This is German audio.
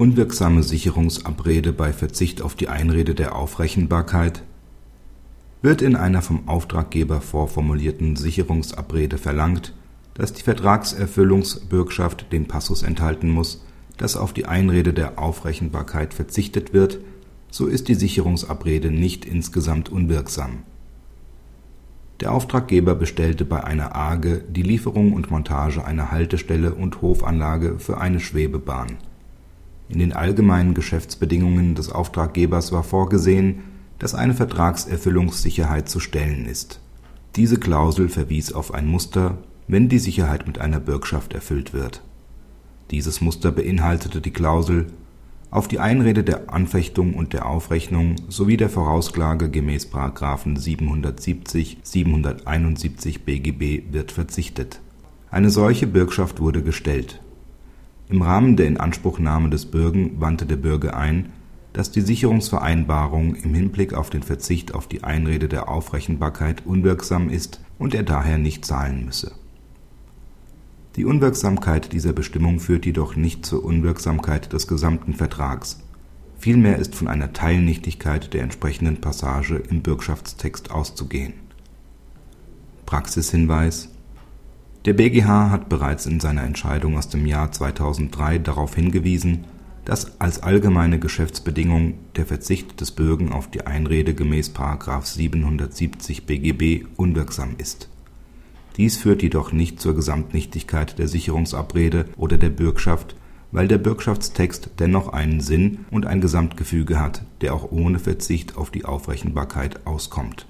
Unwirksame Sicherungsabrede bei Verzicht auf die Einrede der Aufrechenbarkeit Wird in einer vom Auftraggeber vorformulierten Sicherungsabrede verlangt, dass die Vertragserfüllungsbürgschaft den Passus enthalten muss, dass auf die Einrede der Aufrechenbarkeit verzichtet wird, so ist die Sicherungsabrede nicht insgesamt unwirksam. Der Auftraggeber bestellte bei einer Arge die Lieferung und Montage einer Haltestelle und Hofanlage für eine Schwebebahn in den allgemeinen Geschäftsbedingungen des Auftraggebers war vorgesehen, dass eine Vertragserfüllungssicherheit zu stellen ist. Diese Klausel verwies auf ein Muster, wenn die Sicherheit mit einer Bürgschaft erfüllt wird. Dieses Muster beinhaltete die Klausel auf die Einrede der Anfechtung und der Aufrechnung sowie der Vorausklage gemäß § 770, 771 BGB wird verzichtet. Eine solche Bürgschaft wurde gestellt im Rahmen der Inanspruchnahme des Bürgen wandte der Bürger ein, dass die Sicherungsvereinbarung im Hinblick auf den Verzicht auf die Einrede der Aufrechenbarkeit unwirksam ist und er daher nicht zahlen müsse. Die Unwirksamkeit dieser Bestimmung führt jedoch nicht zur Unwirksamkeit des gesamten Vertrags, vielmehr ist von einer Teilnichtigkeit der entsprechenden Passage im Bürgschaftstext auszugehen. Praxishinweis der BGH hat bereits in seiner Entscheidung aus dem Jahr 2003 darauf hingewiesen, dass als allgemeine Geschäftsbedingung der Verzicht des Bürgen auf die Einrede gemäß § 770 BGB unwirksam ist. Dies führt jedoch nicht zur Gesamtnichtigkeit der Sicherungsabrede oder der Bürgschaft, weil der Bürgschaftstext dennoch einen Sinn und ein Gesamtgefüge hat, der auch ohne Verzicht auf die Aufrechenbarkeit auskommt